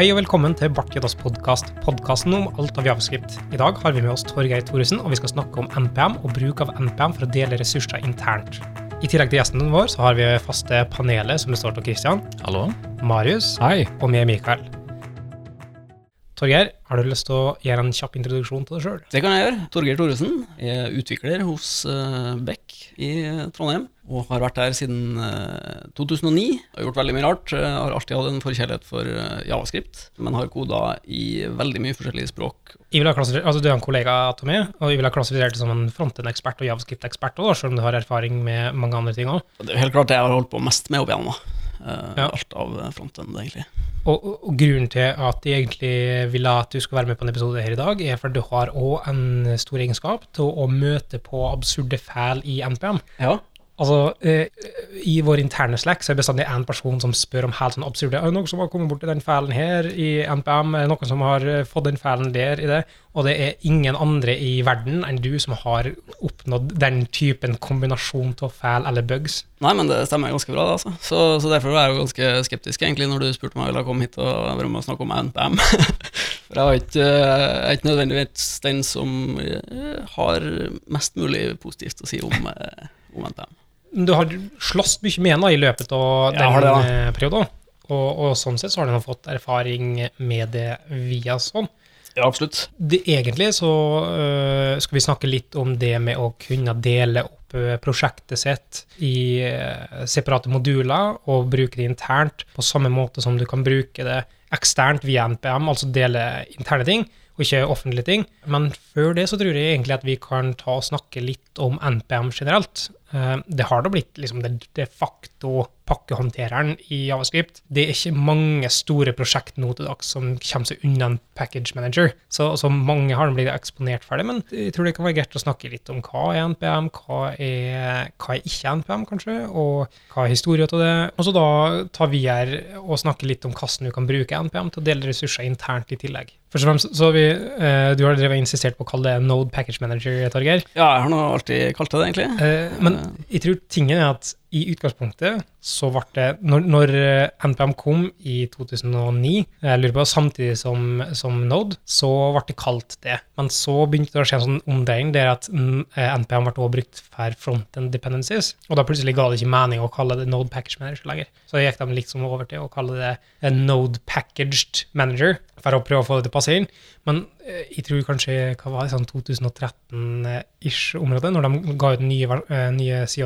Hei og velkommen til Bart Jødas podkast, podkasten om alt av javascript. I dag har vi med oss Torgeir Thoresen, og vi skal snakke om NPM og bruk av NPM for å dele ressurser internt. I tillegg til gjesten vår så har vi faste panelet som består av Christian, Hallo. Marius Hei. og meg, Mikael. Torgeir, har du lyst til å gjøre en kjapp introduksjon til deg sjøl? Det kan jeg gjøre. Torgeir Thoresen er utvikler hos uh, Beck i eh, Trondheim. Og har vært der siden eh, 2009. Har gjort veldig mye rart. Eh, har alltid hatt en forkjærlighet for eh, javascript, men har koda i veldig mye forskjellige språk. Jeg vil ha altså, du er en kollega av meg, og jeg vil ha klassifisert deg som en frontend-ekspert og javascript-ekspert, også, selv om du har erfaring med mange andre ting òg. Det er helt klart det jeg har holdt på mest med opp igjennom. Eh, Ja. Alt av frontend, egentlig. Og, og, grunnen til at jeg egentlig ville at du skulle være med på en episode her i dag, er for du har òg en stor egenskap til å møte på absurde feil i NPM. Ja. Altså, eh, I vår interne Slack så er bestandig en person som spør om helt sånn absurde Er det noen som har kommet borti den feilen her i NPM? Er det noen som har eh, fått den feilen der i det? Og det er ingen andre i verden enn du som har oppnådd den typen kombinasjon av feil eller bugs. Nei, men det stemmer ganske bra, det, altså. Så, så derfor var jeg jo ganske skeptisk egentlig når du spurte meg om jeg ville komme hit og være med og snakke om NPM. For jeg er ikke, er ikke nødvendigvis den som eh, har mest mulig positivt å si om, eh, om NPM. Du har slåss mye med henne i løpet av den ja, det, eh, perioden. Og, og sånn sett så har du fått erfaring med det via sånn. Ja, absolutt. Det, egentlig så uh, skal vi snakke litt om det med å kunne dele opp øh, prosjektet sitt i uh, separate moduler og bruke det internt på samme måte som du kan bruke det eksternt via NPM, altså dele interne ting og ikke offentlige ting. Men før det så tror jeg egentlig at vi kan ta og snakke litt om NPM generelt. Eh, Det har da blitt liksom de, facto pakkehåndtereren i Javascript. Det er ikke mange store prosjekt nå til dags som kommer seg unna en package manager. Så, så mange har blitt eksponert for det, men jeg tror det kan være greit å snakke litt om hva er NPM, hva er, hva er ikke NPM, kanskje, og hva er historien til det. Og så da tar vi her og snakker litt om hvordan du kan bruke NPM til å dele ressurser internt i tillegg. Først og fremst så vi, eh, Du har drevet insistert på å kalle det Node Package Manager, Torgeir. Ja, jeg har nå alltid kalt det det, egentlig. Eh, men jeg tror tingen er at i utgangspunktet så ble det Når, når eh, NPM kom i 2009, jeg lurer på, samtidig som, som Node, så ble det kalt det. Men så begynte det å skje en sånn omdreiing der at eh, NPM ble også brukt for front-end dependencies, og da plutselig ga det ikke mening å kalle det Node Package Manager lenger. Så gikk de liksom over til å kalle det Node Packaged Manager, for å prøve å få det til å passe inn. Men eh, jeg tror kanskje hva var det, sånn 2013-ish-området, når de ga ut nye, eh, nye si,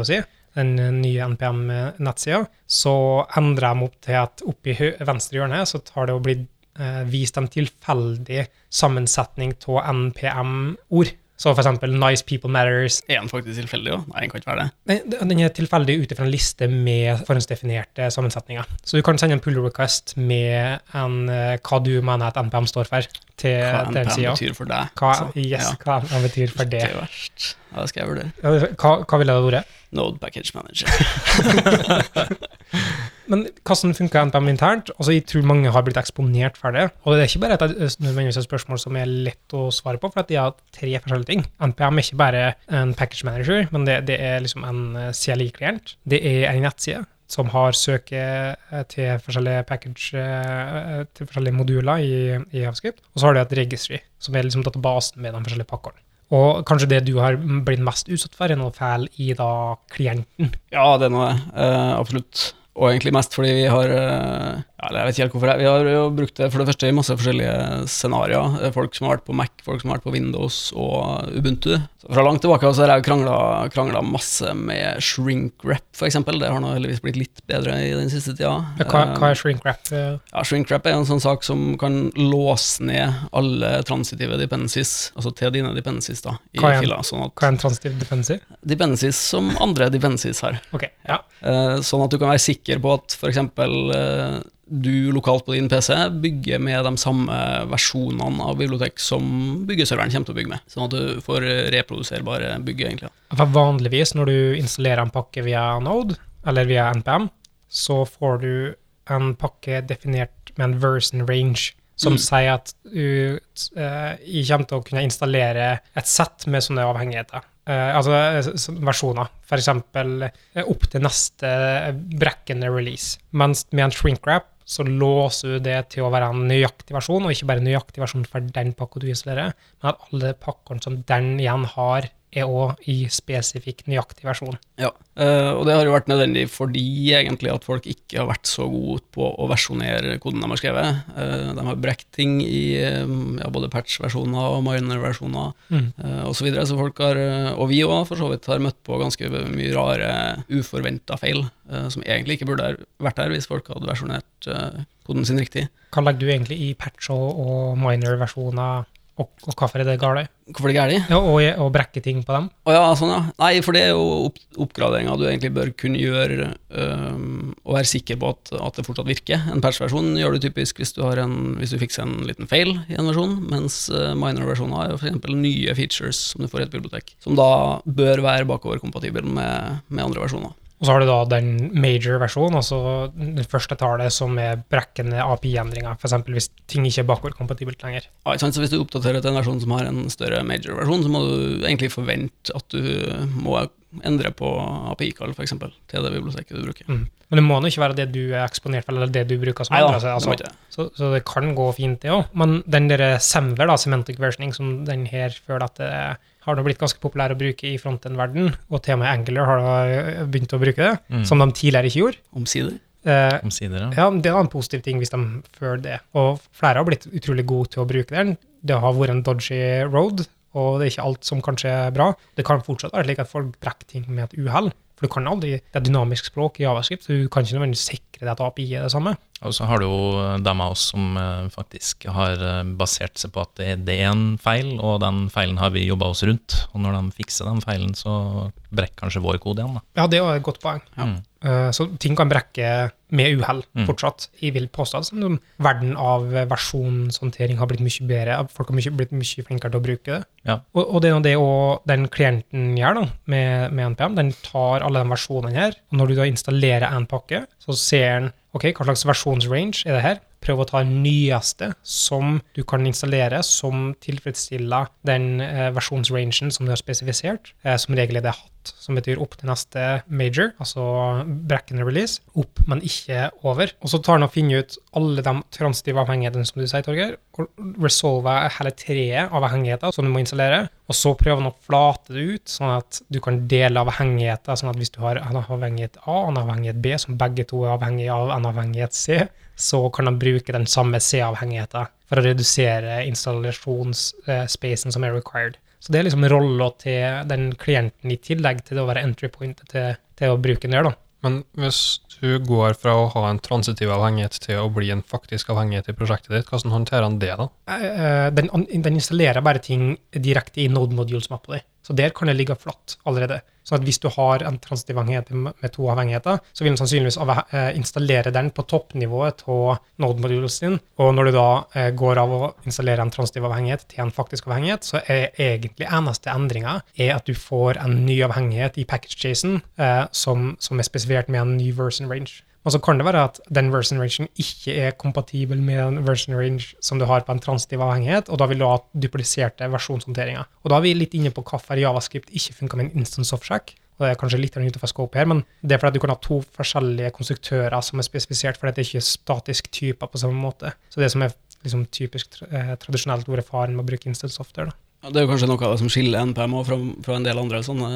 den nye NPM-nettsida, så endrer de opp til at oppi venstre hjørne så tar det å bli eh, vist en tilfeldig sammensetning av NPM-ord. Så for eksempel Nice People Matters. Er den faktisk tilfeldig, òg? Nei, den kan ikke være det. Den er tilfeldig ut ifra en liste med forhåndsdefinerte sammensetninger. Så du kan sende en pull request med en, eh, hva du mener at NPM står for, til Hva den NPM betyr for deg. Hva, altså. yes, Ja. hva NPM betyr for det. Ikke verst. Ja, det skal jeg vurdere. Hva, hva ville det vært? Node Package Manager. Men hvordan funker NPM internt? Altså, jeg tror mange har blitt eksponert for det. Og det er ikke bare et, nødvendigvis et spørsmål som er lett å svare på, for at de har tre forskjellige ting. NPM er ikke bare en package manager, men det, det er liksom en eh, CLI-klient. Det er en nettside som har søke eh, til forskjellige package, eh, til forskjellige moduler i, i JavaScript. Og så har du et registry, som er liksom databasen med de forskjellige pakkene. Og kanskje det du har blitt mest utsatt for, er noe feil i da klienten. Ja, det er noe, Uh, absolutt. Og egentlig mest fordi vi har eh, ja, eller Jeg vet ikke helt hvorfor. jeg- Vi har jo brukt det for det første i masse forskjellige scenarioer. Eh, Folk som har vært på Mac, folk som har vært på Windows og Ubuntu. Så fra langt tilbake så har jeg krangla, masse med shrinkwrap, f.eks. Det har nå heldigvis blitt litt bedre i den siste tida. Hva, Eh, hva er shrinkwrap? Ja, Shrinkwrap er en sånn sak som kan låse ned alle transitive dependencies, altså til dine dependencies, da, i Hva er fila. Sånn at Hva er en transitiv defensive? dependencies som andre dependencies har. Okay, ja. Eh, Sånn at du kan være sikker på at f.eks. Du lokalt på din PC bygger med de samme versjonene av bibliotek som byggeserveren kommer til å bygge med. Sånn at du får reproduserbare bygge, egentlig. For vanligvis når du installerer en pakke via Node, eller via NPM, så får du en pakke definert med en version range, som Mm. sier at du uh, kommer til å kunne installere et sett med sånne avhengigheter. Uh, altså eh, versjoner, f.eks. Uh, opp til neste brekkende release. Mens med en shrinkwrap så låser du det til å være en nøyaktig versjon, og ikke bare en nøyaktig versjon for den pakka du installerer, men at alle pakkene som den igjen har, er òg i spesifikk nøyaktig versjon. Ja, eh, og det har jo vært nødvendig fordi egentlig at folk ikke har vært så gode på å versjonere koden de har skrevet. Eh, de har brekt ting i eh, ja, både patch-versjoner og minor-versjoner Mm. osv. Så, videre. så folk har, og vi òg for så vidt, har møtt på ganske mye rare, uforventa feil, som egentlig ikke burde vært der hvis folk hadde versjonert koden sin riktig. Hva legger du egentlig i patch og minor-versjoner, og, og hvorfor er det galt? Hvorfor det galt? Ja, og, og brekke ting på dem? Å ja, sånn ja. Nei, for det er jo opp, oppgraderinga du egentlig bør kunne gjøre, um, og være sikker på at, at det fortsatt virker. En patch-versjon gjør du typisk hvis du, har en, hvis du fikser en liten feil i en versjon, mens uh, minor-versjoner er f.eks. nye features som du får i et bibliotek, som da bør være bakoverkompatibel med, med andre versjoner. Og så har du da den major-versjonen, altså den første tallet som er brekkende API-endringer, f.eks. hvis ting ikke er bakordkompatibelt lenger. Ja, ikke sant? Så hvis du oppdaterer til en versjon som har en større major-versjon, så må du egentlig forvente at du må endre på API-kall, f.eks., til det biblioteket du bruker. Mm. Men det må nå ikke være det du er eksponert for, eller det du bruker som andre. Altså, det. så, så det kan gå fint, det òg. Men den der Semver, da, semantic versioning, som den her føler at det har nå blitt ganske populær å bruke i frontend-verden, og til og med Angular har da begynt å bruke det, Mm. som de tidligere ikke gjorde. Omsider. Eh, Omsider, ja. Ja, det er en positiv ting hvis de føler det. Og flere har blitt utrolig gode til å bruke den. Det har vært en dodgy road, og det er ikke alt som kanskje er bra. Det kan fortsatt være slik at folk brekker ting med et uhell. For du kan aldri, det er dynamisk språk i Javascript, så du kan ikke nødvendigvis sikre deg at API er det samme. Og så har du jo dem av oss som eh, faktisk har eh, basert seg på at det er en feil, og den feilen har vi jobba oss rundt. Og når de fikser den feilen, så brekker kanskje vår kode igjen, da. Ja, det er jo et godt poeng. Ja. Mm. Eh, Så ting kan brekke med uhell Mm. fortsatt. Jeg vil påstå at verden av versjonshåndtering har blitt mye bedre. Folk har mye, blitt mye flinkere til å bruke det. Ja. Og, og det er jo det også den klienten gjør da, med, med NPM. Den tar alle de versjonene her, og når du da installerer en pakke, så ser den ok, hva slags versjonsrange er det her. Prøv å ta den nyeste som du kan installere, som tilfredsstiller den eh, versjonsrangen som du har spesifisert. Eh, som regel er det hatt, som betyr opp til neste major, altså brekkende release. Opp, men ikke over. Og så tar den og finner ut alle de transitive avhengighetene som du sier, Torgeir, og resolver hele treet av avhengigheter som du må installere. Og så prøver den å flate det ut, sånn at du kan dele avhengigheter. sånn at hvis du har en avhengighet A og en avhengighet B, som begge to er avhengig av en avhengighet C, så kan de bruke den samme C-avhengigheten for å redusere installasjonsspacen som er required. Så det er liksom rolla til den klienten i tillegg til det å være entry point til, til å bruke den der, da. Men hvis du går fra å ha en transitiv avhengighet til å bli en faktisk avhengighet i prosjektet ditt, hvordan håndterer han det da? Eh, den, den installerer bare ting direkte i node modules-mappa di. Så der kan det ligge flatt allerede. Så at hvis du har en transitiv avhengighet med to avhengigheter, så vil den sannsynligvis eh, installere den på toppnivået av node-modulen sin. Og når du da eh, går av å installere en transitiv avhengighet til en faktisk avhengighet, så er egentlig eneste endringa at du får en ny avhengighet i package-chasen eh, som, som er spesifisert med en ny version range. Og så kan det være at den version rangen ikke er kompatibel med den version range som du har på en transitiv avhengighet, og da vil du ha dupliserte versjonshåndteringer. Og da er vi litt inne på hvorfor javascript ikke funka med en instance of check. Og det er kanskje litt utenfor scope her, men det er fordi du kan ha to forskjellige konstruktører som er spesifisert fordi det ikke er statisk typer på samme måte. Så det som er liksom typisk eh, tradisjonelt vært faren med å bruke instance software. da. Ja, det er jo kanskje noe av det som skiller NPM fra, fra en del andre sånne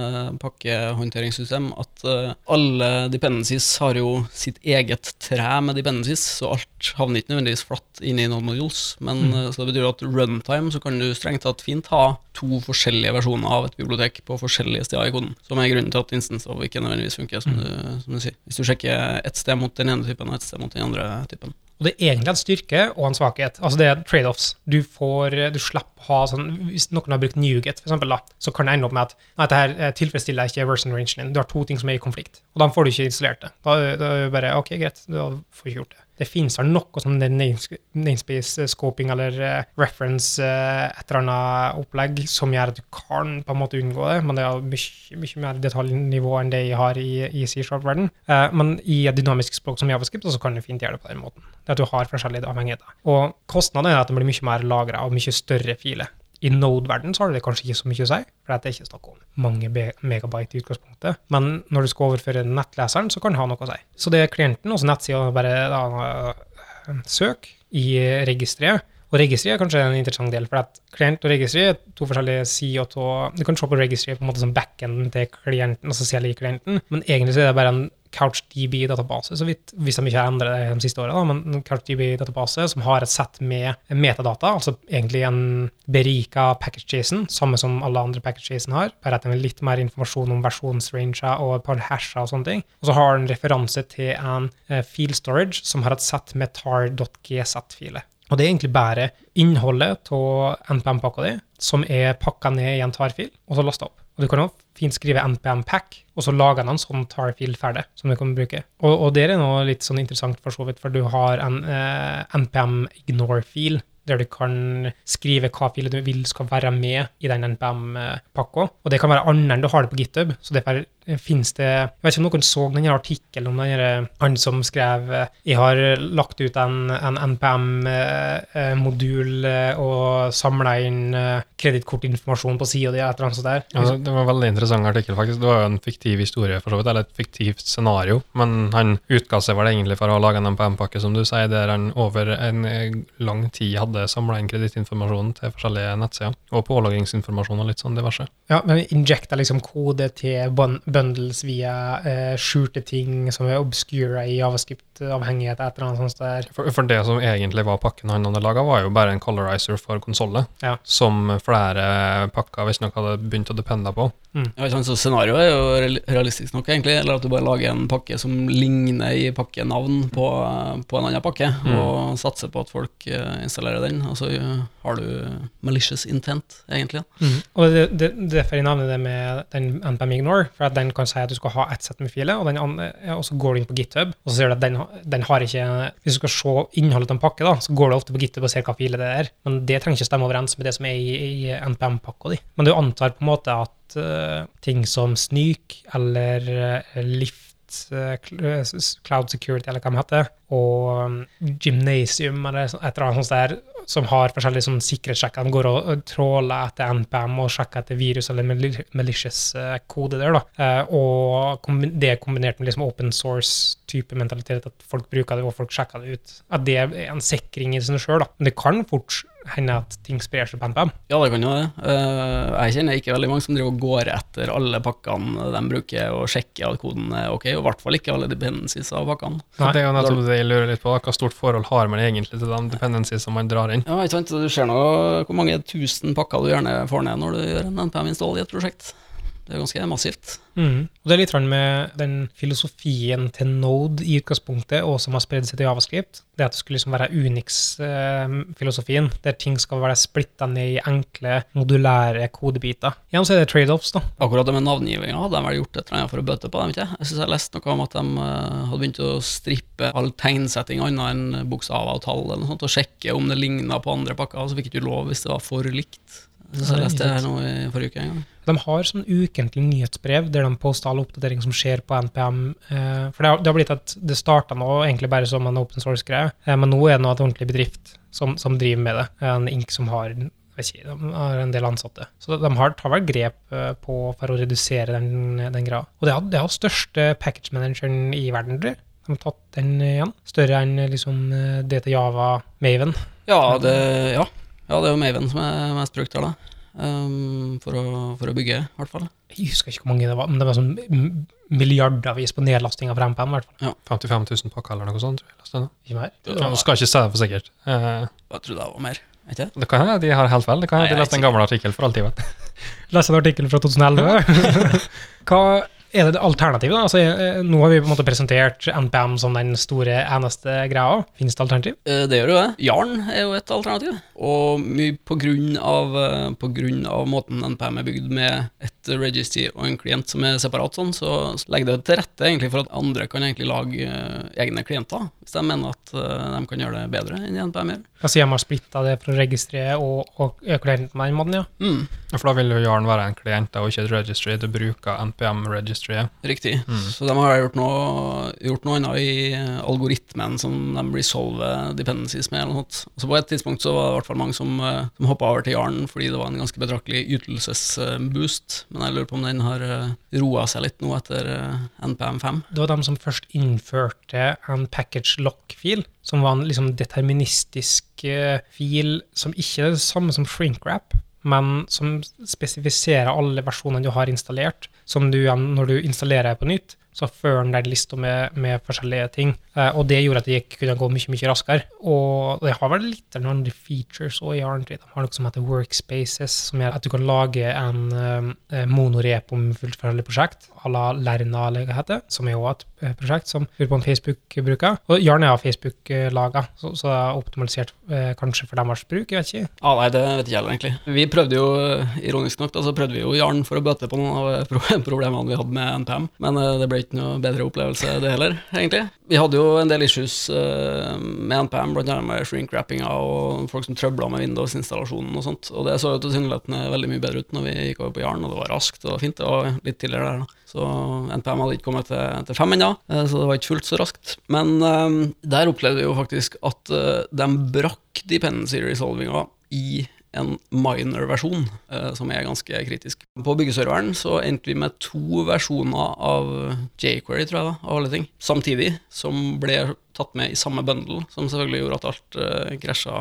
pakkehåndteringssystem, at uh, alle dependencies har jo sitt eget tre med dependencies, så alt havner ikke nødvendigvis flatt inn i noen modules. Men Mm. uh, så det betyr at runtime så kan du strengt tatt fint ha to forskjellige versjoner av et bibliotek på forskjellige steder i koden, som er grunnen til at instance of ikke nødvendigvis funker, som, Mm. du, som du sier. Hvis du sjekker ett sted mot den ene typen og ett sted mot den andre typen. Og det er egentlig en styrke og en svakhet. Altså det er trade-offs. Du, får, du slipper ha sånn Hvis noen har brukt Newget, for eksempel, da, så kan det ende opp med at nei, dette her eh, tilfredsstiller ikke version rangen din. Du har to ting som er i konflikt, og da får du ikke installert det. Da, da er det bare OK, greit, da får du ikke gjort det. Det finnes vel noe det namespace scoping eller eh, reference eh, et eller annet opplegg som gjør at du kan på en måte unngå det, men det er mye, mye mer detaljnivå enn det jeg har i, i C-sharp-verden. Eh, men i et dynamisk språk som javascript så kan du fint gjøre det på den måten. Det at du har forskjellige avhengigheter. Og kostnaden er at det blir mye mer lagra og mye større filer. I Node-verdenen så har det kanskje ikke så mye å si, for det er ikke snakk om mange megabyte i utgangspunktet. Men når du skal overføre nettleseren, så kan det ha noe å si. Så det er klienten, altså så nettsida bare da, søk i registeret. Og registry er kanskje en interessant del, for at klient og registry er to forskjellige sider av Du kan se på registry på en måte som backenden til klienten, altså CLI klienten, men egentlig så er det bare en CouchDB-database, så vidt, hvis de ikke har endret det de siste årene, men en CouchDB-database som har et sett med metadata, altså egentlig en berika package-jason, samme som alle andre package-jason har, bare at den har litt mer informasjon om versjonsranger og et par hasher og sånne ting. Og så har den referanse til en uh, field storage som har et sett med tar.gz-filer. Og det er egentlig bare innholdet av NPM-pakka di, som er pakka ned i en tar-fil, og så lasta opp. Og du kan også fint skrive npm pack, og så lager den en sånn tar-fil ferdig som du kan bruke. Og, og det er noe litt sånn interessant for så vidt, for du har en eh, npm ignore-fil der du kan skrive hva filer du vil skal være med i den npm-pakka. Og det kan være annet enn du har det på github. så derfor finnes det Jeg vet ikke om noen så den artikkelen om den han som skrev Jeg har lagt ut en, en NPM-modul eh, og samla inn eh, kredittkortinformasjon på sida di, et eller annet sånt der. Ja, det var en veldig interessant artikkel, faktisk. Det var jo en fiktiv historie, for så vidt, eller et fiktivt scenario. Men han utga seg vel egentlig for å lage en NPM-pakke, som du sier, der han over en lang tid hadde samla inn kredittinformasjon til forskjellige nettsider, og pålagringsinformasjon og litt sånn diverse. Ja, men injekta liksom kode til bundles via eh, skjulte ting som er obscura i javascript-avhengighet, et eller annet sånt der. For, for, det som egentlig var pakken han hadde laga, var jo bare en colorizer for konsollet, ja. som flere pakker visstnok hadde begynt å depende på. Mm. Ja, så Scenarioet er jo realistisk nok, egentlig. Eller at du bare lager en pakke som ligner i pakkenavn på, på en annen pakke, mm. og satser på at folk uh, installerer den. Og så har du malicious intent, egentlig. Mm. Og det, det, derfor jeg navnet det med den NPM Ignore, for at den kan si at du skal ha ett sett med filer, og, den, og så går du inn på GitHub, og så ser du at den, den har ikke Hvis du skal se innholdet av en pakke, da, så går du ofte på GitHub og ser hva filer det er, men det trenger ikke stemme overens med det som er i, i NPM-pakka di. Men du antar på en måte at uh, ting som Snyk eller uh, Lift, uh, Cloud Security, eller hva de heter, og um, Gymnasium, eller et eller annet sånt der, som har forskjellige sånn, sikkerhetssjekker. De går og tråler etter NPM og sjekker etter virus eller malicious kode der. da. og det er kombinert med liksom open source-type mentalitet, at folk bruker det og folk sjekker det ut. At det er en sikring i seg sjøl. Men det kan fort hende at ting sprer seg på NPM? Ja, det kan jo det. Uh, jeg kjenner ikke veldig mange som driver og går etter alle pakkene de bruker, og sjekker at koden er ok, og i hvert fall ikke alle dependencies av pakkene. Nei, det er jo nettopp det jeg lurer litt på. Hva stort forhold har man egentlig til de dependencies som man drar inn? Ja, ikke sant. Du ser nå hvor mange tusen pakker du gjerne får ned når du gjør en NPM-install i et prosjekt. Det er ganske massivt. Mm. Og det er litt med den filosofien til Node i utgangspunktet, og som har spredd seg til Javascript. Det at det skulle liksom være Unix-filosofien, der ting skal være splitta ned i enkle, modulære kodebiter. Igjen så er det trade-offs, da. Akkurat det med navngivinga hadde de vel gjort et eller annet for å bøte på dem, ikke Jeg syns jeg leste noe om at de eh, hadde begynt å strippe all tegnsetting annet enn bokstaver og tall, eller noe sånt, og sjekke om det ligna på andre pakker, og så fikk du lov hvis det var for likt. Så jeg leste det her nå i forrige uke en gang. De har sånn ukentlig nyhetsbrev der de poster alle oppdateringer som skjer på NPM. Eh, for det har, det har blitt at det starta nå egentlig bare som en open source-greie, eh, men nå er det nå et ordentlig bedrift som, som driver med det. En Ink som har de har en del ansatte. Så de har, tar vel grep eh, på for å redusere den, den grad. Og det har, det har største package manageren i verden, tror jeg. De har tatt den igjen. Større enn liksom DT Java Maven. Ja, det, ja. Ja, det er jo Maven som er mest brukt her, da. Um, for, å, for, å, bygge, i hvert fall. Jeg husker ikke hvor mange det var, men det var sånn milliardavis på nedlasting av MPM. I hvert fall. Ja. 55 000 pakker eller noe sånt. Tror Ikke mer? Ja, skal ikke se det for sikkert. Uh, jeg tror det var mer. Ikke? Det kan hende de har helt vel. Det kan hende de leste en gammel artikkel for all tid. Leste en artikkel fra 2011. Hva er det alternativet? da? Altså, eh, nå har vi på en måte presentert NPM som den store eneste greia. Finnes det alternativ? Eh, det gjør jo det. Jarn er jo et alternativ. Og mye på grunn av, eh, på grunn av måten NPM er bygd med et registry og en klient som er separat, sånn, så legger det til rette egentlig for at andre kan egentlig lage egne klienter, hvis de mener at de kan gjøre det bedre enn NPM gjør. Altså, de har splitta det for å registrere og, og klienten på den måten, ja. Mm. For da vil jo Jarn være en klient og ikke et registry. Du bruker NPM registry Riktig. Mm. Så de har gjort noe, gjort noe annet i eh, algoritmen som de resolver dependencies med. eller noe sånt. Og så På et tidspunkt så var det i hvert fall mange som, uh, som hoppa over til Jarn fordi det var en ganske betraktelig ytelsesboost. Men jeg lurer på om den har uh, roa seg litt nå etter uh, NPM5. Det var de som først innførte en package lock-fil, som var en liksom deterministisk eh, fil som ikke er det samme som shrinkwrap, men som spesifiserer alle versjonene du har installert, som du når du installerer på nytt, så fører den der lista med, med forskjellige ting. Eh, og det gjorde at det kunne gå mye mye raskere. Og det har vel litt noen andre features òg i Arntree. De har noe som heter workspaces, som gjør at du kan lage en uh, monorepo med fullt forskjellig prosjekt, à la Lerna, eller hva heter, som er jo et prosjekt som på Facebook bruker. Og Jarn er av Facebook laga, så, så det er optimalisert eh, kanskje for deres bruk, jeg vet ikke. Ja, nei, det vet ikke jeg egentlig. Vi prøvde jo, ironisk nok, da, så prøvde vi jo Jarn for å bøte på noen av problemene vi hadde med NPM, men det ble ikke noe bedre opplevelse, det heller, egentlig. Vi hadde jo en del issues eh, med NPM, blant med shrink-wrappinga og folk som trøbla med Windows-installasjonen og sånt, og det så jo tilsynelatende veldig mye bedre ut når vi gikk over på Jarn, og det var raskt og fint, det var litt tidligere der, da. Så NPM hadde ikke kommet til, til fem ennå, eh, så det var ikke fullt så raskt. Men um, der opplevde vi jo faktisk at uh, de brakk dependency resolvinga i en minor-versjon, eh, som er ganske kritisk. På byggeserveren så endte vi med to versjoner av jQuery, tror jeg, da, av alle ting, samtidig, som ble tatt med i samme bundle, som selvfølgelig gjorde at alt krasja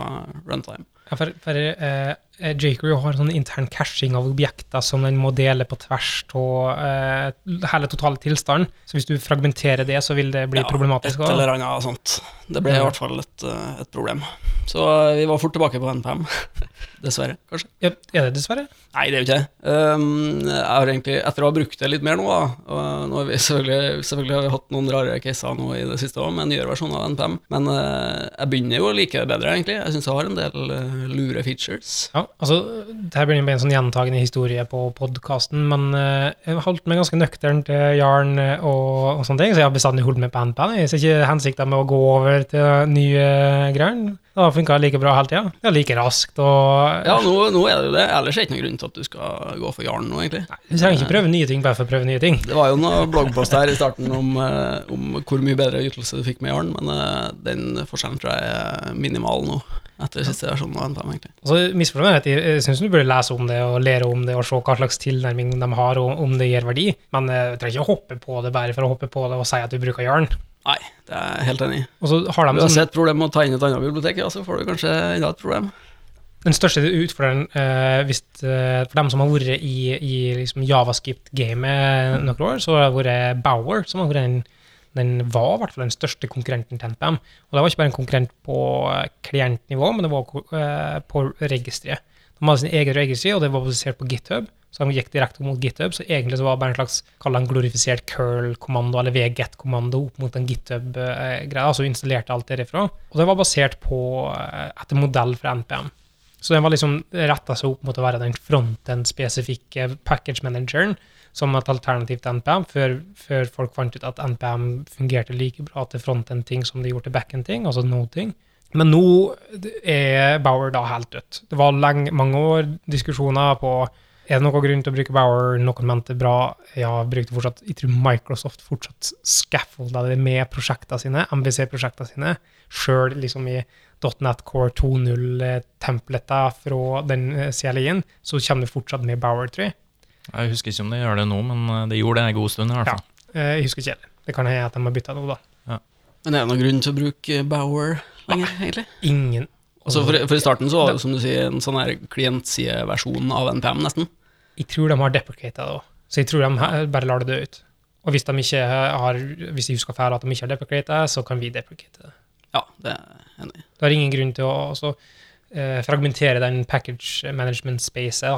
runtime. Ja, for, for eh, jQuery har sånn intern caching av objekter som den må dele på tvers av uh, hele totale tilstanden. Så hvis du fragmenterer det, så vil det bli Ja, problematisk. Et eller annet sånt. Det ble i hvert fall et, eh, et problem. Så eh, vi var fort tilbake på NPM. Dessverre, kanskje. Ja, er det dessverre? Nei, det er jo ikke det. Um, jeg har egentlig, etter å ha brukt det litt mer nå, da, nå har vi selvfølgelig, selvfølgelig har vi hatt noen rare caser nå i det siste òg, med nyere versjon av NPM, men uh, jeg begynner jo å like det bedre, egentlig. Jeg syns jeg har en del uh, lure features. Ja, altså, det her blir en sånn gjentagende historie på podkasten, men eh, jeg holdt meg ganske nøktern til Jarn eh, og, og sånne ting, så jeg har bestandig holdt meg på NPN. Jeg ser ikke hensikten med å gå over til nye greier. Det har funka like bra hele tida. Er like raskt og Ja, nå, nå er det jo det. Ellers er det ikke noen grunn til at du skal gå for Jarn nå, egentlig. Nei, Du trenger ikke prøve nye ting bare for å prøve nye ting. Det var jo noen bloggpost her i starten om, eh, om hvor mye bedre ytelse du fikk med Jarn, men eh, den forskjellen tror jeg er minimal nå, etter siste versjon av NPM, egentlig. Altså, misforstå meg rett, jeg, syns du burde lese om det og lære om det og se hva slags tilnærming de har, og om det gir verdi, men eh, du trenger ikke å hoppe på det bare for å hoppe på det og si at du bruker jern. Nei, det er jeg helt enig i. Og så har de Uansett problem med å ta inn et annet bibliotek, ja, så får du kanskje enda et problem. Den største utfordringen eh, hvis, eh, for dem som har vært i, i liksom Javascript-gamet noen år, så har det vært Bower, som har vært en den var i hvert fall den største konkurrenten til NPM. Og det var ikke bare en konkurrent på eh, klientnivå, men det var eh, på registeret. De hadde sin egen registry, og det var basert på GitHub. Så de gikk direkte mot GitHub, så egentlig så var det bare en slags en glorifisert curl-kommando, eller vget-kommando opp mot en GitHub-greie, altså installerte alt derifra. Og det var basert på eh, etter modell fra NPM. Så den var liksom retta seg opp mot å være den fronten-spesifikke package-manageren som et alternativ til NPM, før, før folk fant ut at NPM fungerte like bra til fronten-ting som de gjorde til backend-ting, altså no-ting. Men nå er Bauer da helt dødt. Det var lenge, mange år diskusjoner på er det noen grunn til å bruke Bauer, noen mente bra, ja, brukte fortsatt, jeg tror Microsoft fortsatt scaffolda det med prosjektene sine, MVC-prosjektene sine, sjøl liksom i .NET Core 2.0-templeta fra den eh, CLI-en, så kommer det fortsatt med Bower 3. Jeg husker ikke om det gjør det nå, men de det gjorde det en god stund i hvert fall. Ja, Jeg husker ikke heller. Det kan hende at de har bytta nå, da. Men er det noen grunn til å bruke Bower lenger, egentlig? Ingen Altså for, for i starten så var det som du sier en sånn her klientsideversjon av NPM, nesten. Jeg tror de har deprecata det òg, så jeg tror de bare lar det dø ut. Og hvis de ikke har Hvis jeg husker feil at de ikke har deprecata, så kan vi deprecate det. Ja, det er jeg enig i. Det er ingen grunn til å også, eh, fragmentere den package management spacet. da.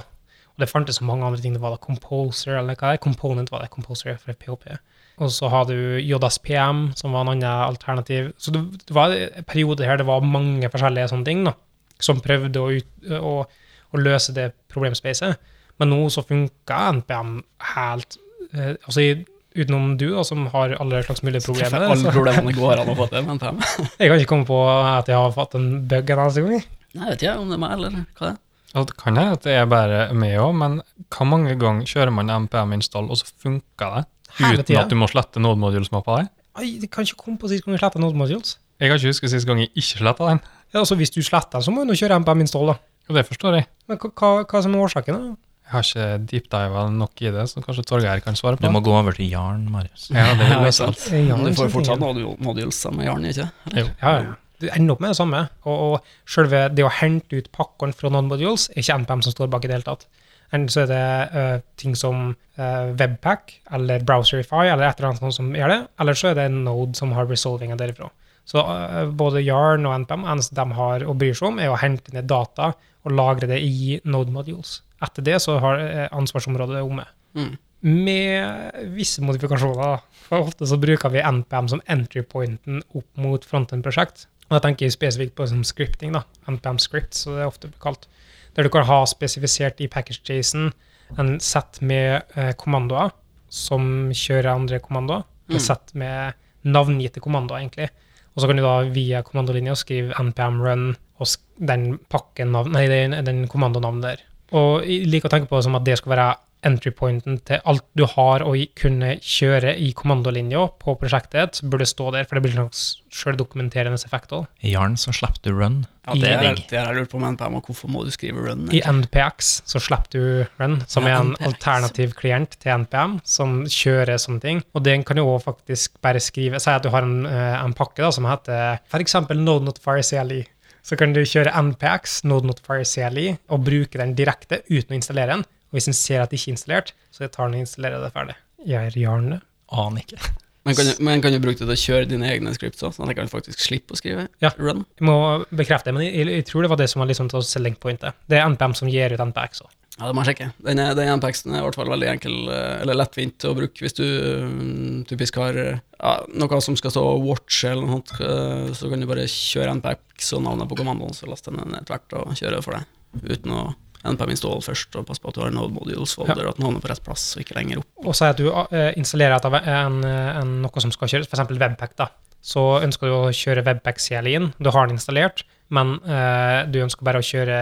Og det fantes så mange andre ting. Det var da Composer, eller hva er? Component var det. Composer for PHP. Og så har du JSPM, som var en annen alternativ. Så det, det var en periode her det var mange forskjellige sånne ting da, som prøvde å, ut, å, å løse det problemspacet. Men nå så funka NPM helt eh, Altså i- utenom du, da, som har alle slags mulige problemer. Alle så- problemene går an å få til venter jeg meg. jeg kan ikke komme på at jeg har fått en bug en eneste gang. Nei, jeg vet ikke om det er meg, eller hva det er. Altså, det kan hende at det er bare meg òg, men hvor mange ganger kjører man MPM install, og så funker det? Hele Uten tida. at du må slette Node Modules-mappa di? Ai, det kan ikke komme på sist gang jeg sletta Node Modules. Jeg kan ikke huske sist gang jeg ikke sletta den. Ja, altså Hvis du sletter den, så må du nå kjøre MPM install, da. Og det forstår jeg. Men hva, hva, hva som er årsaken? da? Jeg har ikke deepdiva nok i det, så kanskje Torgeir kan svare på det. Du må gå over til Jarn, Marius. Ja, det er alt. sant. Du får fortsatt modules med Jarn, ikke Jo. Ja, ja. Du ender opp med det samme. Og, og selve det å hente ut pakkene fra noen modules er ikke NPM som står bak i det hele tatt. Enten så er det eh, ting som eh, Webpack eller Browserify eller et eller annet sånt som gjør det, eller så er det Node som har resolvinga derifra. Så eh, både Yarn og NPM eneste de har å bry seg om, er å hente ned data og lagre det i Node modules. Etter det så har eh, ansvarsområdet omme. Mm. Med visse modifikasjoner. For ofte så bruker vi NPM som entry pointen opp mot frontend-prosjekt. Og da tenker jeg spesifikt på som scripting, da. NPM script, så det er ofte kalt. Der du kan ha spesifisert i package-jason en sett med eh, kommandoer som kjører andre kommandoer. Mm. Et sett med navngitte kommandoer, egentlig. Og så kan du da via kommandolinja skrive npm run og den pakken navn, nei, den, den kommandonavnet der. Og jeg liker å tenke på det som at det skal være entry pointen til alt du har å kunne kjøre i kommandolinja på prosjektet, burde stå der, for det blir en sjøldokumenterende effekt også. I Jarn så slipper du run. Ja, det er det det har jeg lurt på med NPM, og hvorfor må du skrive run? I NPX så slipper du Run, som Ja, er en NPX. alternativ klient til NPM, som kjører sånne ting. Og den kan jo òg faktisk bare skrive Si at du har en, eh, en pakke da, som heter f.eks. No Not Fire CLI. Så kan du kjøre NPX, Node Notifier CLI, og bruke den direkte uten å installere den. Og hvis den ser at det ikke er installert, så tar den og installerer det ferdig. Gjør er det? Aner ikke. Men kan, du, men kan du bruke det til å kjøre dine egne scripts òg, sånn at jeg kan faktisk slippe å skrive Ja. run? Jeg må bekrefte det, men jeg, jeg tror det var det som var liksom til selling pointet. Det er NPM som gir ut NPX òg. Ja, det må jeg sjekke. Den, den NPX-en er i hvert fall veldig enkel, eh, eller lettvint å bruke hvis du mm, typisk har ja, noe som skal stå watch eller noe sånt, eh, så kan du bare kjøre NPX og navnet på kommandoen, så laster den ned tvert og kjører for deg, uten å NPM install først, og passe på at du har Node Modules folder, og at den havner på rett plass, og ikke lenger opp. og si at du eh, installerer et av en, en, noe som skal kjøres, f.eks. Webpack, da. Så ønsker du å kjøre Webpack-CLI-en, du har den installert, men eh, du ønsker bare å kjøre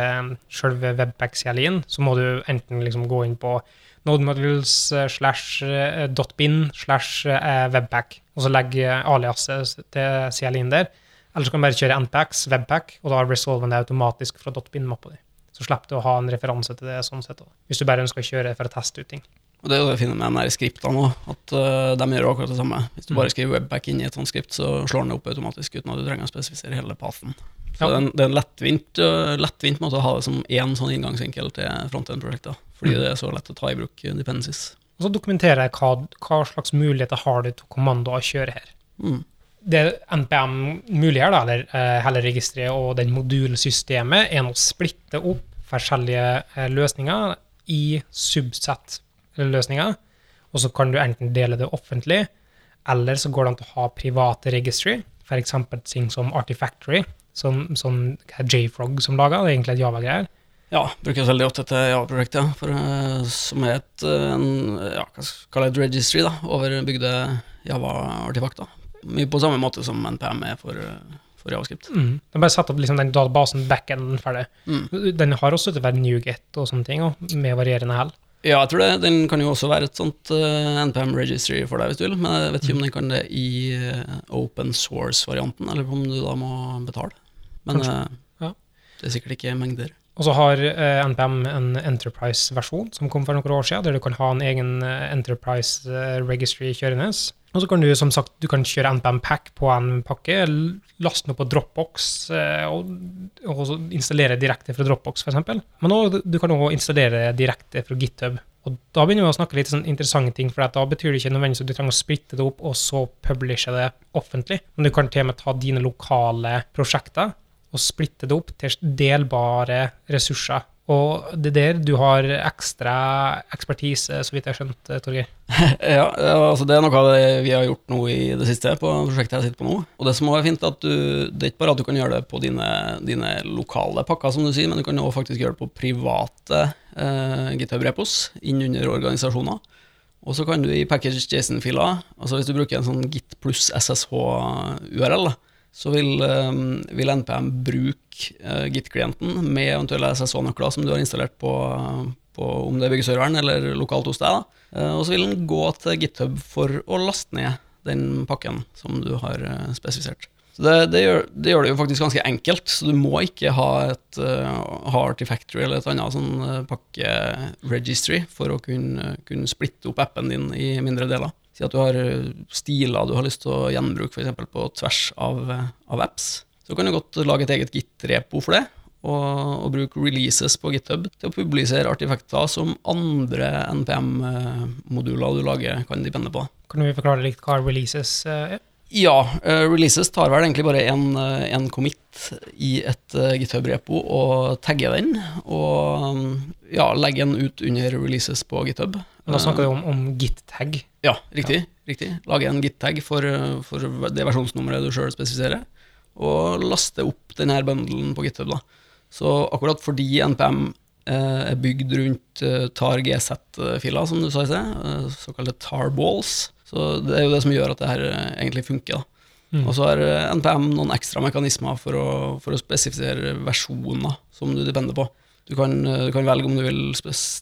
selve webpack-sida inn, så må du enten liksom gå inn på nodemodules eh, slash eh, .bin slash eh, webpack, og så legge aliaset til CLI-en der. Eller så kan du bare kjøre npax, webpack, og da resolver det automatisk fra .bin-mappa di. Så slipper du å ha en referanse til det sånn sett, hvis du bare ønsker å kjøre for å teste ut ting. Og det er jo det fine med den her skriptene òg, at uh, de gjør akkurat det samme. Hvis du Mm. bare skriver webback inn i et sånt skript, så slår den det opp automatisk uten at du trenger å spesifisere hele pathen. Så Ja. det, er en, det er en lettvint, eh, lettvint måte å ha det som én sånn inngangsvinkel til frontend-prosjekter, fordi Mm. det er så lett å ta i bruk dependencies. Og så dokumenterer jeg hva, hva slags muligheter har du til kommandoer å kjøre her. Mm. Det NPM muliggjør, da, eller eh, hele registeret og den modulsystemet, er å splitte opp forskjellige eh, løsninger i subset-løsninger. Og så kan du enten dele det offentlig, eller så går det an til å ha private registry, f.eks. ting som Artifactory, som, som JFrog som laga, det er egentlig et Java-greier. Ja, brukes veldig ofte til Java-prosjektet, ja, for, eh, som er et, eh, en, ja, hva skal jeg et registry da, over bygde Java-artifakter. Mye på samme måte som NPM er for, eh, for Javascript. Mm. De bare satt opp liksom den databasen backenden ferdig. Mm. Den har også til å være NuGet og sånne ting, og med varierende hell. Ja, jeg tror det. Den kan jo også være et sånt uh, NPM registry for deg, hvis du vil. Men jeg vet ikke om den kan det i uh, open source-varianten, eller om du da må betale. Men eh, Ja. det er sikkert ikke mengder. Og så har eh, NPM en Enterprise-versjon som kom for noen år siden, der du kan ha en egen eh, Enterprise registry kjørende. Og så kan du som sagt du kan kjøre NPM Pack på en pakke, laste den opp på Dropbox og, og installere direkte fra Dropbox, f.eks. Men også, du kan òg installere direkte fra GitHub. Og da begynner vi å snakke litt sånn interessante ting, for da betyr det ikke nødvendigvis at du trenger å splitte det opp og så publishe det offentlig, men du kan til og med ta dine lokale prosjekter og splitte det opp til delbare ressurser. Og det er der du har ekstra ekspertise, så vidt jeg har skjønt, eh, Torgeir. Ja, altså det er noe av det vi har gjort nå i det siste på prosjektet jeg sitter på nå. Og det som er fint, er at du, det er ikke bare at du kan gjøre det på dine, dine lokale pakker, som du sier, men du kan også faktisk gjøre det på private eh, GitHub-repos innunder organisasjoner. Og så kan du i package JSON-filer, altså hvis du bruker en sånn git pluss SSH-URL, så vil, eh, vil NPM bruke eh, Git-klienten med eventuelle SSO-nøkler som du har installert på, på om det er byggeserveren eller lokalt hos deg. Eh, og så vil den gå til GitHub for å laste ned den pakken som du har eh, spesifisert. Så det, det, gjør, det, gjør, det jo faktisk ganske enkelt, så du må ikke ha et uh, Artifactory eller et annet sånn uh, pakkeregistry for å kunne, kunne, splitte opp appen din i mindre deler. Si at du har stiler du har lyst til å gjenbruke f.eks. på tvers av, av, apps. Så kan du godt lage et eget Git-repo for det, og, og, bruke releases på GitHub til å publisere artifekter som andre NPM-moduler du lager, kan depende på. Kan du forklare litt hva releases er? Ja, uh, releases tar vel egentlig bare en, en commit i et uh, GitHub-repo og tagger den, og um, ja, legger den ut under releases på GitHub. Da snakker du om, om git-tag? Ja, riktig. Ja. riktig. Lage en git-tag for, for, det versjonsnummeret du sjøl spesifiserer, og laste opp denne bundelen på GitHub. da. Så akkurat fordi NPM eh, er bygd rundt tar GZ-filer, som du sa i sted, såkalte tar-balls, så det er jo det som gjør at det her eh, egentlig funker. Mm. Og så har eh, NPM noen ekstra mekanismer for å, for å spesifisere versjoner som du depender på. Du kan, du kan, velge om du vil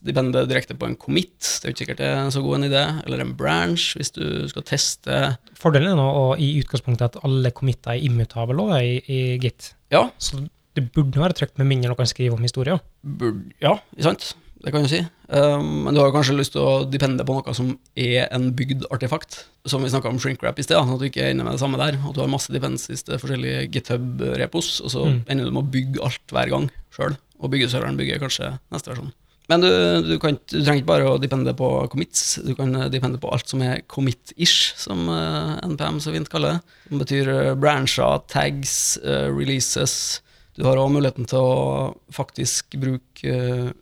depende direkte på en commit, det er jo ikke sikkert det er så god en idé, eller en branch, hvis du skal teste Fordelen er nå og i utgangspunktet at alle committer er immutable i, i Git. Ja. Så det burde være trygt med mindre noen kan skrive om historier. Burde, ja, sant det kan du si. Um, men du har kanskje lyst til å depende på noe som er en bygd artefakt, som vi snakka om shrinkwrap i sted, sånn at du ikke er inne med det samme der. At du har masse dependencies til forskjellige GitHub-repos, og så mm. ender du med å bygge alt hver gang sjøl. Og byggeserveren bygger kanskje neste versjon. Men du, du, kan, du, trenger ikke bare å depende på commits, du kan depende på alt som er commit-ish, som uh, NPM så fint kaller det. Som betyr uh, brancher, tags, releases. Du har òg muligheten til å faktisk bruke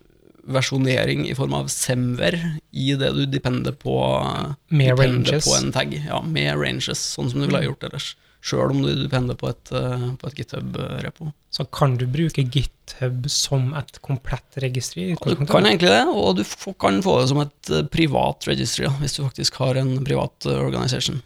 versjonering i form av semver i det du depender på, med depender på en tag. Ja, med ranges, sånn som du ville ha gjort ellers. Sjøl om du depender på et, eh, på et GitHub-repo. Så kan du bruke GitHub som et komplett registri? Ja, du kan egentlig det, og du kan få det som et eh, privat registry, hvis du faktisk har en privat eh, organisation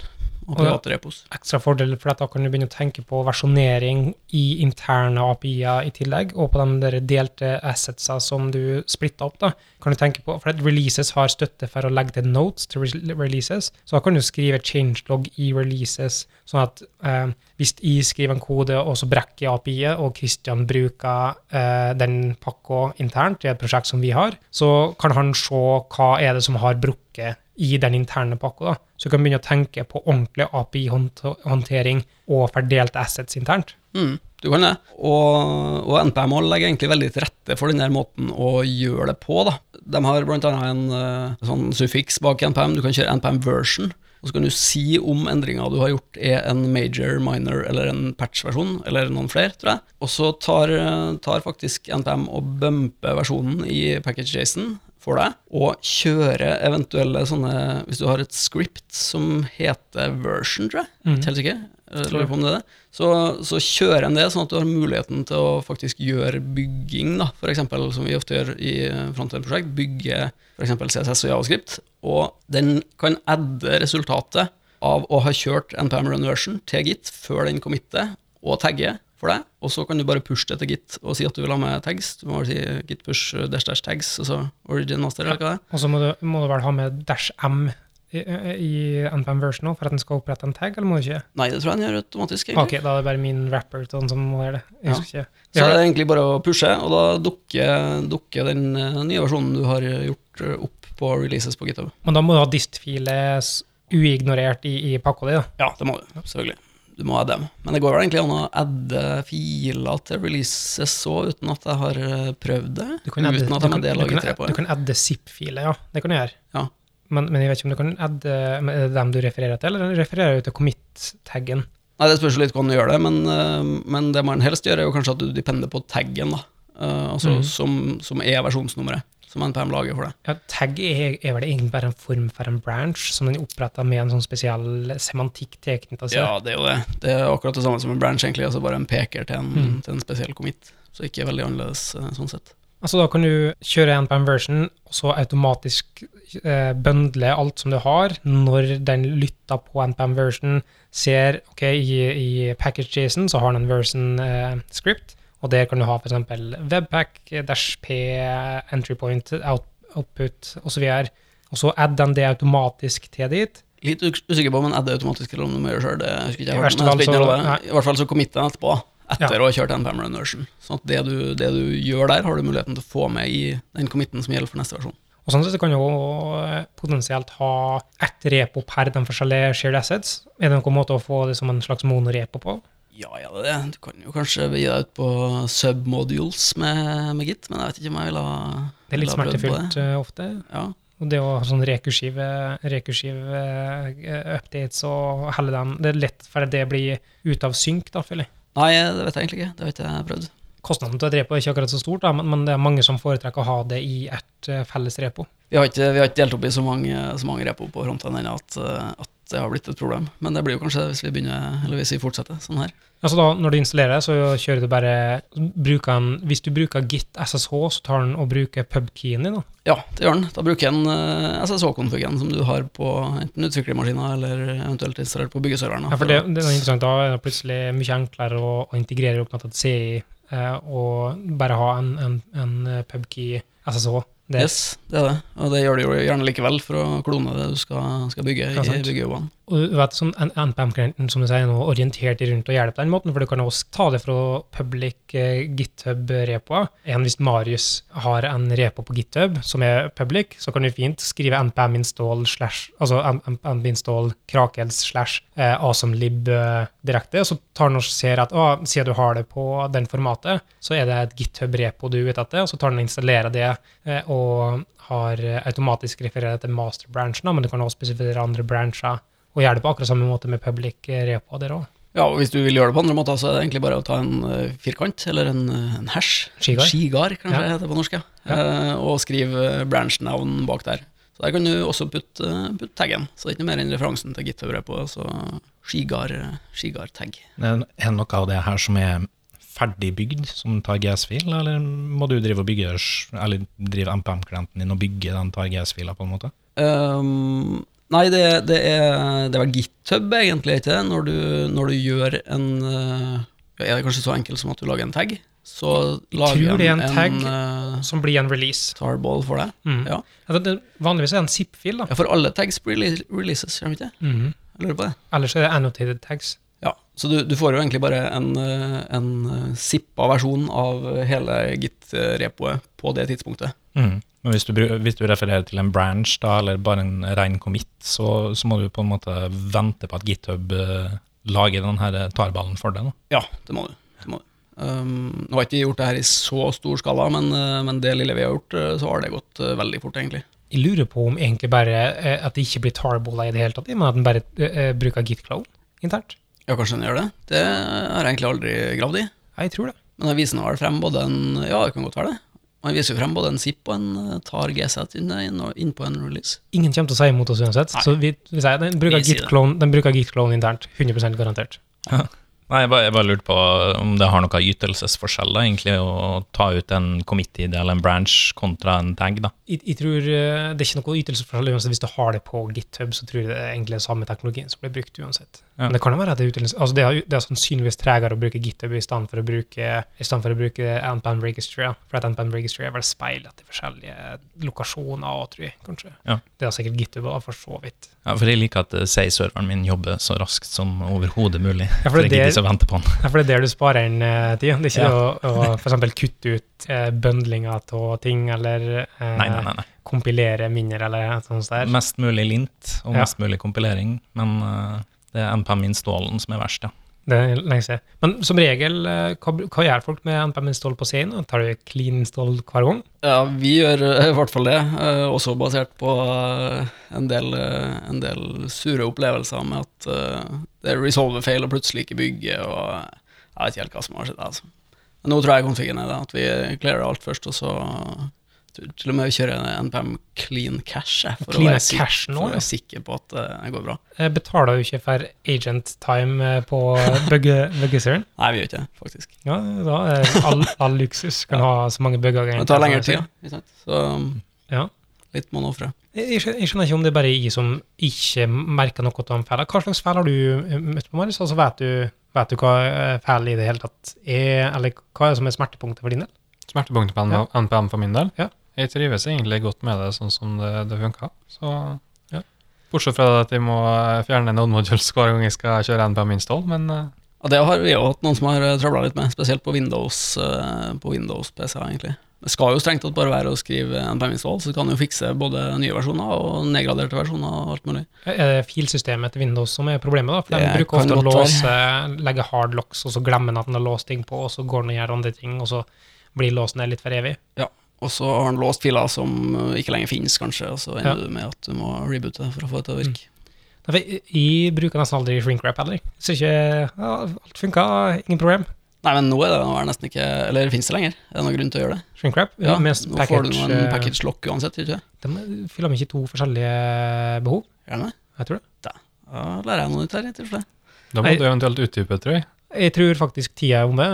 og private repos. Ekstra fordel, for da kan du begynne å tenke på versjonering i interne API-er i tillegg, og på de der delte assetsa som du splitter opp. da, kan du tenke på, for at Releases har støtte for å legge til notes til releases, så da kan du skrive changelog i releases, sånn at eh, hvis jeg skriver en kode, og så brekker API-et, og Christian bruker eh, den pakka internt i et prosjekt som vi har, så kan han se hva er det som har brukket i den interne pakka. Så du kan begynne å tenke på ordentlig API-håndtering og fordelt assets internt. Mm, du kan det. Og, og NPM legger egentlig veldig til rette for denne måten å gjøre det på. Da. De har bl.a. en uh, sånn suffiks bak NPM. Du kan kjøre NPM version. Og så kan du si om endringa du har gjort er en major, minor eller en patch-versjon, eller noen flere, tror jeg. Og så tar, tar faktisk NPM og bumper versjonen i package-jason for deg, og kjøre eventuelle sånne Hvis du har et script som heter version, tror jeg, mm. helt sikker, lurer på om det er det, så, så kjører en det sånn at du har muligheten til å faktisk gjøre bygging, da, for eksempel, som vi ofte gjør i frontend-prosjekt, bygge f.eks. CSS og Javascript, og den kan adde resultatet av å ha kjørt NPM Run version til Git før den committer, og tagge for deg, og så kan du bare pushe det til Git og si at du vil ha med tags. Du må bare si git push uh, dash dash tags, og så origin master, eller hva det er. Og så må du, må du vel ha med dash m i, i NPM version for at den skal opprette en tag, eller må du ikke? Nei, det tror jeg den gjør automatisk. egentlig. Ok, Da er det bare min rapper sånn som må gjøre det. Jeg ja. Så det er egentlig bare å pushe, og da dukker, dukker den uh, nye versjonen du har gjort uh, opp på releases på GitHub. Men da må du ha dist-filet uignorert i, i pakka di, da? Ja, det må du. Selvfølgelig du må adde dem. Men det går vel egentlig an å adde filer til releases òg, uten at jeg har eh, prøvd det? Du kan adde, uten at jeg på det. du kan adde zip-filer, ja. Det kan du gjøre. Ja. Men, men, jeg vet ikke om du kan adde Er det dem du refererer til, eller refererer du til commit-taggen? Nei, Det spørs litt hvordan du gjør det, men, eh, men, det man helst gjør, er jo kanskje at du depender på taggen, da. Altså mm. som, som, er versjonsnummeret som NPM lager for deg. Ja, Tag er, er, vel egentlig bare en form for en branch, som den oppretta med en sånn spesiell semantikk tilknytta seg? Ja, det er jo det. Det er akkurat det samme som en branch, egentlig, altså bare en peker til en, mm. til en spesiell commit. Så ikke veldig annerledes eh, sånn sett. Altså Da kan du kjøre npm version, og så automatisk eh, bøndle alt som du har, når den lytter på npm version, ser ok, i, i package-jason så har den en version eh, script, og der kan du ha f.eks. webpack, dash p, entry point, out, output osv. Og så adder den det automatisk til dit. Litt usikker på om den adder automatisk eller om du må gjøre det sjøl. Det I det. I hvert fall så committer den etterpå, etter Ja. å ha kjørt npm run version. Sånn at det du, det du gjør der, har du muligheten til å få med i den committen som gjelder for neste versjon. Og sånn sett kan du potensielt ha ett repo per de forskjellige shared assets. Er det noen måte å få det som en slags monorepo på? Ja, ja, det er det. Du kan jo kanskje gi deg ut på submodules med, med Git, men jeg vet ikke om jeg vil ha Det er litt prøvd på smertefullt det. eh, ofte. Ja. Og det å ha sånn rekursive, rekursive eh, updates og helle dem Det er lett for det blir ute av synk, da, føler jeg. Nei, det vet jeg egentlig ikke. Det har ikke jeg prøvd. Kostnaden til et repo er ikke akkurat så stort, da, men, men det er mange som foretrekker å ha det i ett eh, felles repo. Vi har ikke, vi har ikke delt opp i så mange, så mange repo på fronten ennå at, at det har blitt et problem. Men det blir jo kanskje det hvis vi begynner, eller hvis vi fortsetter sånn her. Altså da, Når du installerer, så kjører du bare bruker en, Hvis du bruker git SSH, så tar den og bruker pubkeyen din. da. Ja, det gjør den. Da bruker den en uh, SSH-konfigen som du har på enten utviklermaskiner eller eventuelt installert på byggeserveren. da. Ja, for det, det er interessant, Da er det plutselig mye enklere å, å integrere opp mot et CI eh, og bare ha en, en, en eh, pubkey SSH. Det, Yes, det er det. Og det gjør du jo gjerne likevel for å klone det du skal, skal bygge Ja, i byggejobbene. Og du vet, sånn NPM-klienten som du sier, er nå orientert rundt og hjelper på den måten, for du kan også ta det fra public eh, GitHub-repoer. Hvis Marius har en repo på GitHub som er public, så kan du fint skrive npm install slash, altså npm install krakels slash eh, awesomelib eh, direkte, og så tar den og ser at å, siden du har det på den formatet, så er det et GitHub-repo du er ute etter, og så tar den og installerer det og har automatisk referert til master branchen, men du kan også spesifisere andre brancher og gjøre det på akkurat samme måte med public repa repo der òg. Ja, og hvis du vil gjøre det på andre måter, så er det egentlig bare å ta en uh, firkant, eller en, eh, en hash. Skigar. Skigar, kanskje Ja. det heter på norsk, ja. Eh, og skrive branch-navn bak der. Så der kan du også putte, putte taggen. Så det er ikke noe mer enn referansen til GitHub-repo, så skigar, skigar tag. Er det noe av det her som er ferdig bygd, som tar GS-fil, eller må du drive og bygge, eller drive MPM-klienten din og bygge den tar GS-fila på en måte? Ehm, nei, det, det, er, det er vel GitHub, egentlig, ikke? Når du, når du gjør en eh, ja, Er det kanskje så enkelt som at du lager en tag? Så lager tror det er en tag. eh, Som blir en release. tarball for deg. Mm. Ja. Altså, det, vanligvis er det en zip-fil, da. ja, for alle tags rele- releases, gjør de ikke det? Mhm. Jeg lurer på det. Ellers er det annotated tags. Ja, så du, du får jo egentlig bare en, eh, en eh, zippa versjon av hele Git-repoet på det tidspunktet. Mhm. Men hvis du, hvis du refererer til en branch, da, eller bare en ren commit, så, så må du på en måte vente på at GitHub eh, lager den tarballen for deg. Da. Ja, det må du. Det må du. Um, nå har jeg ikke gjort det her i så stor skala, men, eh, men det lille vi har gjort, eh, så har det gått eh, veldig fort, egentlig. Jeg lurer på om egentlig bare eh, at det ikke blir tarballa i det hele tatt, men at den bare uh, bruker git-clone internt. Ja, kanskje den gjør det. Det har jeg egentlig aldri gravd i. Ja, jeg tror det. Men den viser nå vel frem både en Ja, det kan godt være det. Han viser jo frem både en zip og en eh, tar GZ inn, inn, på en release. Ingen kommer til å si imot oss uansett, Nei. så vi, vi sier den bruker git-clone internt. 100% garantert. Nei, jeg bare, jeg bare lurte på om det har noen ytelsesforskjell, da, egentlig, å ta ut en commit-ID eller en branch kontra en tag, da. Jeg, jeg tror eh, Det er ikke noe ytelsesforskjell uansett. Hvis du har det på GitHub, så tror jeg det er egentlig samme teknologien som blir brukt uansett. Ja. Men det kan jo være at det er ytelse, altså det er, det er sannsynligvis tregere å bruke GitHub i stedet for å bruke, i for å bruke NPM Registry. Ja. For at NPM Registry er vel speilet til forskjellige lokasjoner tror jeg. kanskje. Ja. Det har sikkert GitHub da, for så vidt. Ja, for jeg liker at eh, Say-serveren min jobber så raskt som overhodet mulig. Ja, for det- ikke å vente på den. Ja, for det er der du sparer inn uh, tid. Det er ikke Ja. å, å eksempel kutte ut uh, bøndlinger av ting, eller uh, Nei, nei, nei. kompilere mindre, eller noe sånt der. Mest mulig lint og Ja. mest mulig kompilering, men uh, det er NPM-installen som er verst, ja. Det er lenge siden. Men som regel, eh, hva, hva gjør folk med NPM install på scenen? Tar du clean install hver gang? Ja, vi gjør eh, i hvert fall det, eh, også basert på en del, en del sure opplevelser med at det er resolve-feil og plutselig ikke bygger, og jeg vet ikke helt hva som har skjedd. Altså. Nå tror jeg konfigen er det, at vi clearer alt først, og så til og med vi kjører en NPM clean cash, for, for, å være, cash nå, for å være sikker på at eh, det går bra. Jeg betaler jo ikke for agent time eh, på buggeseren. Nei, vi gjør ikke det, faktisk. Ja, da er all, all luksus. Kan ha så mange bugger. Det tar lengre tid, ikke sant? så Ja. litt må man ofre. Jeg, jeg skjønner ikke om det er bare jeg som ikke merker noe av de feilene. Hva slags feil har du eh, møtt på, Marius? Altså, vet, du, vet du hva eh, feil i det hele tatt er, eller hva er det som er smertepunktet for din del? Smertepunktet på Ja. NPM for min del. Ja. Jeg trives egentlig godt med det sånn som det, det funka. Så Ja. Bortsett fra at jeg må fjerne node modules hver gang jeg skal kjøre NPM install, men eh, Og det har vi jo hatt noen som har trøbla litt med, spesielt på Windows, eh, på Windows PC, egentlig. Det skal jo strengt tatt bare være å skrive NPM install, så kan du jo fikse både nye versjoner og nedgraderte versjoner og alt mulig. Er det filsystemet til Windows som er problemet? da? For Det De bruker ofte å låse, legge hard locks, og så glemmer den at den har låst ting på, og så går den og gjør andre ting, og så blir låsen der litt for evig. Og så har han låst filer som eh, ikke lenger finnes, kanskje, og så ender Ja. du med at du må reboote for å få det til å virke. Mm. jeg, bruker nesten aldri shrinkwrap heller. Så ikke ja, Alt funka, ingen problem. Nei, men nå er det nå er det nesten ikke Eller finnes det lenger? Er det noen grunn til å gjøre det? Shrinkwrap. Ja, mens nå får du en noen eh, package lock uansett, ikke sant? De fyller med ikke to forskjellige behov. Gjør de det? Jeg tror det. Da lærer jeg noe nytt her, i tilfelle. da må du eventuelt utdype, tror jeg. Jeg tror faktisk tida er omme.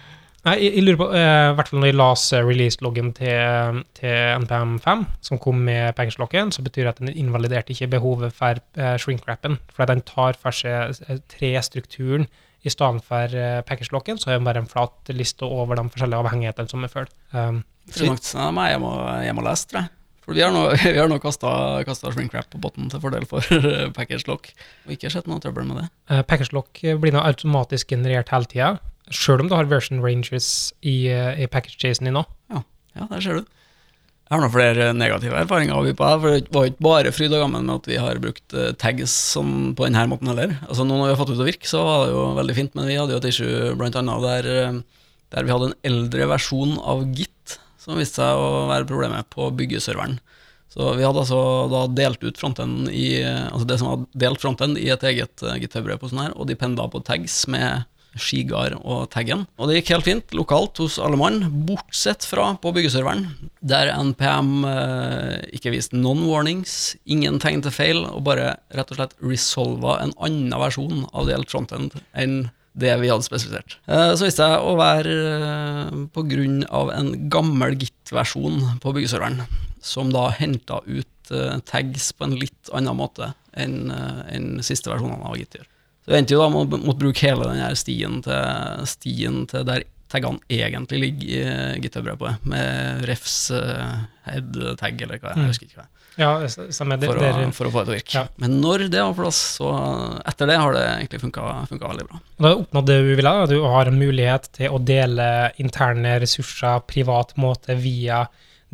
Nei, jeg, jeg lurer på, eh, i hvert fall når jeg las eh, release-loggen til, til NPM5, som kom med package-locken, så betyr det at den invaliderte ikke behovet for eh, shrink-wrappen, for den tar for seg eh, tre-strukturen i stedet for eh, package-locken, så er den bare en flat liste over de forskjellige avhengighetene som er følt. Um, Interessant. Jeg må, jeg må lese, tror jeg. For vi har nå, vi har nå kasta, shrinkwrap på botten til fordel for package lock, og ikke sett noe trøbbel med det. Uh, Package-lock blir nå automatisk generert hele tida, sjøl om du har version ranges i, eh, i package-chasen din nå. Ja, der ser du. Jeg har noen flere negative erfaringer vi på det, for det var ikke bare fryd og gammen med at vi har brukt eh, tags sånn på denne måten heller. Altså Nå når vi har fått til å virke, så var det jo veldig fint, men vi hadde jo et issue blant annet der, eh, der vi hadde en eldre versjon av Git som viste seg å være problemet på byggeserveren. Så vi hadde altså da delt ut fronten i Altså det som var delt fronten i et eget GitHub-brev på sånn her, og de pendla på tags med Skigar og taggen. Og det gikk helt fint lokalt hos alle mann, bortsett fra på byggeserveren, der NPM eh, ikke viste noen warnings, ingen tegn til feil, og bare rett og slett resolva en annen versjon av delt frontend enn det vi hadde spesifisert. Eh, så viste jeg å være eh, på grunn av en gammel Git-versjon på byggeserveren, som da henta ut eh, tags på en litt annen måte enn en siste versjonene av Git gjør. Jeg endte jo da med å måtte bruke hele den her stien til, stien til der taggene egentlig ligger i eh, GitHub-brevet, med refs eh, head-tag, eller hva, Mm. jeg husker ikke hva. Ja, samme. Det, For, å, for å få det til å virke. Ja. Men når det var på plass, så etter det har det egentlig funka veldig bra. Du har oppnådd det du ville. Du har en mulighet til å dele interne ressurser privat måte via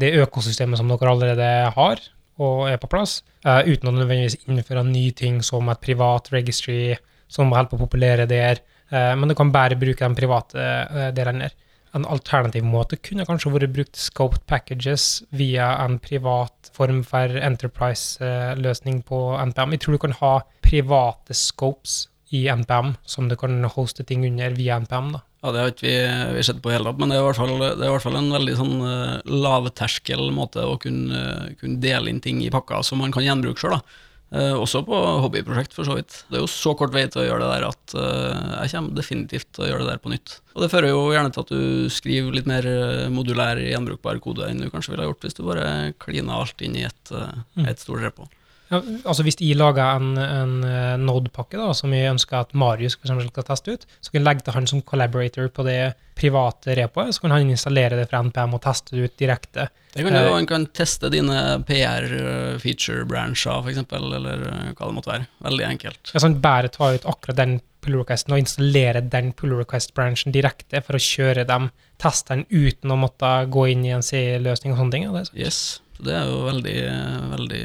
det økosystemet som dere allerede har og er på plass, eh, uten å nødvendigvis innføre nye ting som et privat registry som holder på å populere der. Eh, men du kan bare bruke de private delene delen der. En alternativ måte kunne kanskje vært brukt scoped packages via en privat form for enterprise-løsning på NPM. Jeg tror du kan ha private scopes i NPM som du kan hoste ting under via NPM. da. Ja, Det har ikke vi, vi sett på hele tatt, men det er i hvert fall, i hvert fall en veldig sånn uh, lavterskel måte å kunne, kunne dele inn ting i pakka som man kan gjenbruke sjøl. Uh, også på hobbyprosjekt, for så vidt. Det er jo så kort vei til å gjøre det der at uh, jeg kommer definitivt til å gjøre det der på nytt. Og det fører jo gjerne til at du skriver litt mer uh, modulær, gjenbrukbar kode enn du kanskje ville ha gjort hvis du bare klina alt inn i et, uh, et stort repo. Ja, altså Hvis jeg lager en, en eh, Node-pakke da, som jeg ønsker at Marius for eksempel, skal teste ut, så kan jeg legge til han som collaborator på det private repoet, så kan han installere det fra NPM og teste det ut direkte. Det kan du, Eh, Han kan teste dine PR-feature-bransjer, f.eks., eller uh, hva det måtte være. Veldig enkelt. Jeg kan bare ta ut akkurat den pull requesten og installere den pull request-bransjen direkte for å kjøre dem, teste den uten å måtte gå inn i en C-løsning og sånne ting. Ja, Det, Yes. Så det er jo veldig, veldig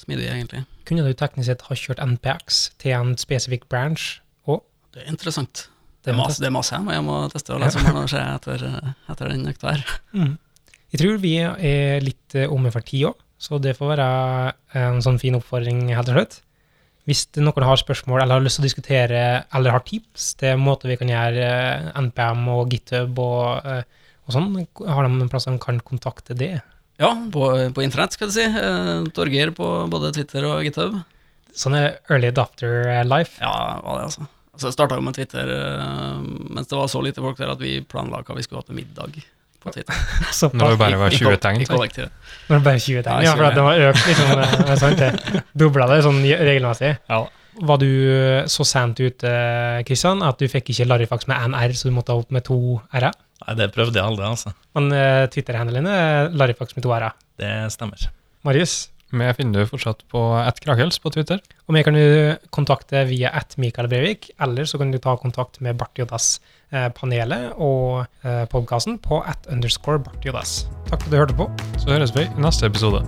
smidig, egentlig. kunne du teknisk sett ha kjørt NPX til en spesifikk branch òg? Det er interessant. Det er masse, det er masse jeg må, jeg må teste og lese om og se etter, etter den økta her. Mm. Jeg tror vi er litt uh, omme for tid òg, så det får være en sånn fin oppfordring helt til slutt. Hvis noen har spørsmål eller har lyst til å diskutere eller har tips til måter vi kan gjøre eh, NPM og GitHub og, eh, og sånn. Har de en plass de kan kontakte det? Ja, på, på internett, skal du si. Eh, Torgeir på både Twitter og GitHub. Sånn er early adopter life. Ja, var det altså. Altså, Jeg starta jo med Twitter eh, mens det var så lite folk der at vi planla hva vi skulle ha til middag på Twitter. Så Når det bare var I- i 20 kol- tegn. I kollektivet. Når det bare er 20 tegn. Ja, for det var økt liksom, eh, sant det? Dobla det sånn regelmessig. Ja. Var du så sent ute, Kristian, at du fikk ikke Larifax med én R, så du måtte opp med to R-er? Nei, det prøvde jeg aldri, altså. Men uh, Twitter-handelen er Larifax med to R-er. Det stemmer. Marius? Vi finner du fortsatt på ett Krakels på Twitter. Og meg kan du kontakte via at Mikael Brevik, eller så kan du ta kontakt med Bart Jodas-panelet og eh, podkasten på at underscore Bart Jodas. Takk for at du hørte på. Så høres vi i neste episode.